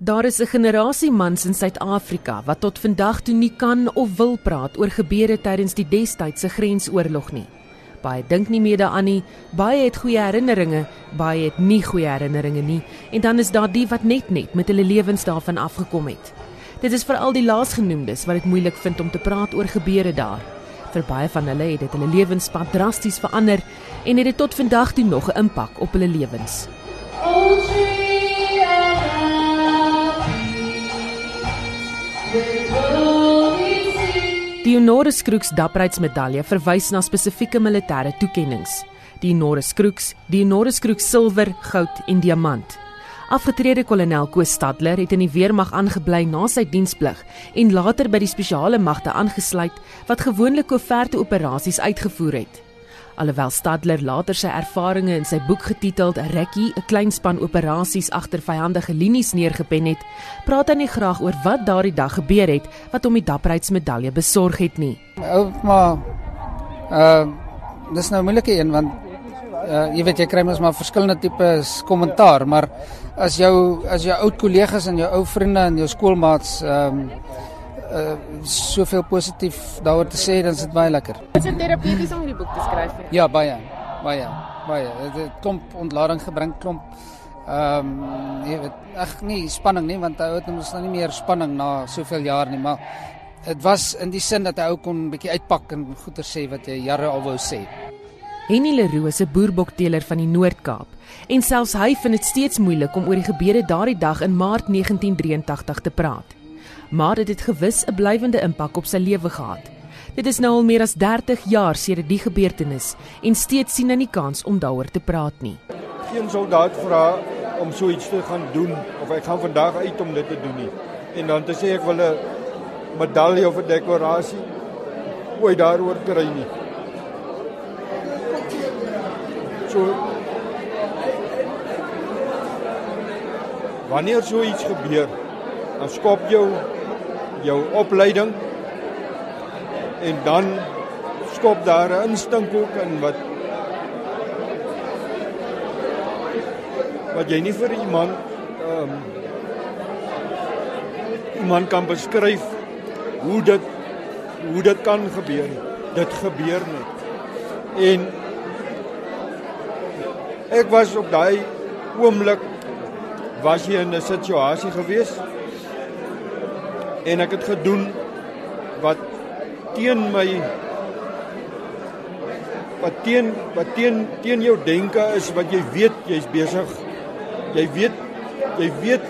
Daar is 'n generasie mans in Suid-Afrika wat tot vandag toe nie kan of wil praat oor gebeure tydens die destydse grensoorlog nie. Baie dink nie meer daaraan nie. Baie het goeie herinneringe, baie het nie goeie herinneringe nie. En dan is daar die wat net net met hulle lewens daarvan afgekom het. Dit is veral die laasgenoemdes wat dit moeilik vind om te praat oor gebeure daar. Vir baie van hulle het dit hulle lewenspad drasties verander en het dit tot vandag toe nog 'n impak op hulle lewens. Oh, Die Honoris Crux dapperheidsmedalje verwys na spesifieke militêre toekenninge. Die Honoris Crux, die Honoris Crux silwer, goud en diamant. Afgetrede kolonel Koos Stadler het in die weermag aangebly na sy diensplig en later by die spesiale magte aangesluit wat gewoonlik koeverte operasies uitgevoer het. Alhoewel Stadler later sy ervarings in sy boek getiteld Rekkie, 'n klein span operasies agter vyhandige linies neergepen het, praat hy nie graag oor wat daardie dag gebeur het wat hom die dapperheidsmedalje besorg het nie. Ou maar uh dis nou 'n moeilike een want uh jy weet jy kry mos maar verskillende tipe kommentaar, maar as jou as jou ou kollegas en jou ou vriende en jou skoolmaats ehm um, uh soveel positief daaroor te sê dan is dit baie lekker. Is dit terapeuties om hierdie boek te skryf? Ja, baie. Baie. Baie. Dit het klomp ontlading gebring, klomp ehm um, jy weet ag nee, spanning nie want hy het ons nou nie meer spanning na soveel jaar nie, maar dit was in die sin dat hy ou kon 'n bietjie uitpak en goeie sê wat hy jare al wou sê. Henny Leroux se boerbokteler van die Noord-Kaap en selfs hy vind dit steeds moeilik om oor die gebeure daardie dag in Maart 1983 te praat maar dit het gewis 'n blywende impak op sy lewe gehad. Dit is nou al meer as 30 jaar sedert die gebeurtenis en steeds sien hy nie kans om daaroor te praat nie. Geen soldaat vra om so iets te gaan doen of ek gaan vandag uit om dit te doen nie. En dan te sê ek wil 'n medalje of 'n dekorasie ooit daaroor kry nie. So Wanneer so iets gebeur, dan skop jou jou opleiding en dan skop daar 'n instink ook in wat wat jy nie vir iemand ehm um, iemand kan beskryf hoe dit hoe dit kan gebeur. Dit gebeur net. En ek was op daai oomblik was jy in 'n situasie gewees en ek het gedoen wat teen my wat teen wat teen teen jou denke is wat jy weet jy's besig. Jy weet jy weet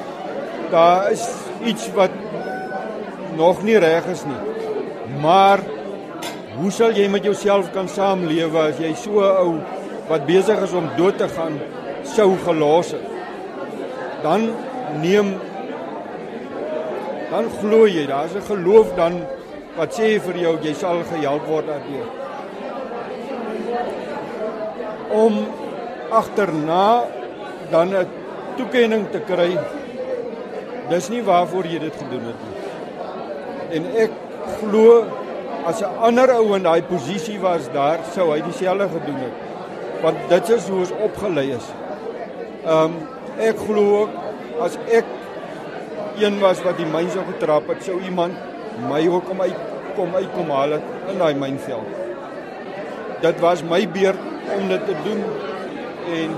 daar is iets wat nog nie reg is nie. Maar hoe sal jy met jouself kan saamlewe as jy so ou wat besig is om dood te gaan sou gelos het? Dan neem dan glo jy, daar's 'n geloof dan wat sê vir jou jy sal gehelp word daardeur. Om agterna dan 'n toekenning te kry. Dis nie waarvoor jy dit gedoen het nie. En ek glo as 'n ander ou in daai posisie was daar, sou hy dieselfde gedoen het. Want dit is hoe ons opgelei is. Ehm um, ek glo ook as ek een was wat die myn sou getrap het, sou iemand my ook kom uit kom uitkom haal het in daai mynveld. Dit was my beurt om dit te doen en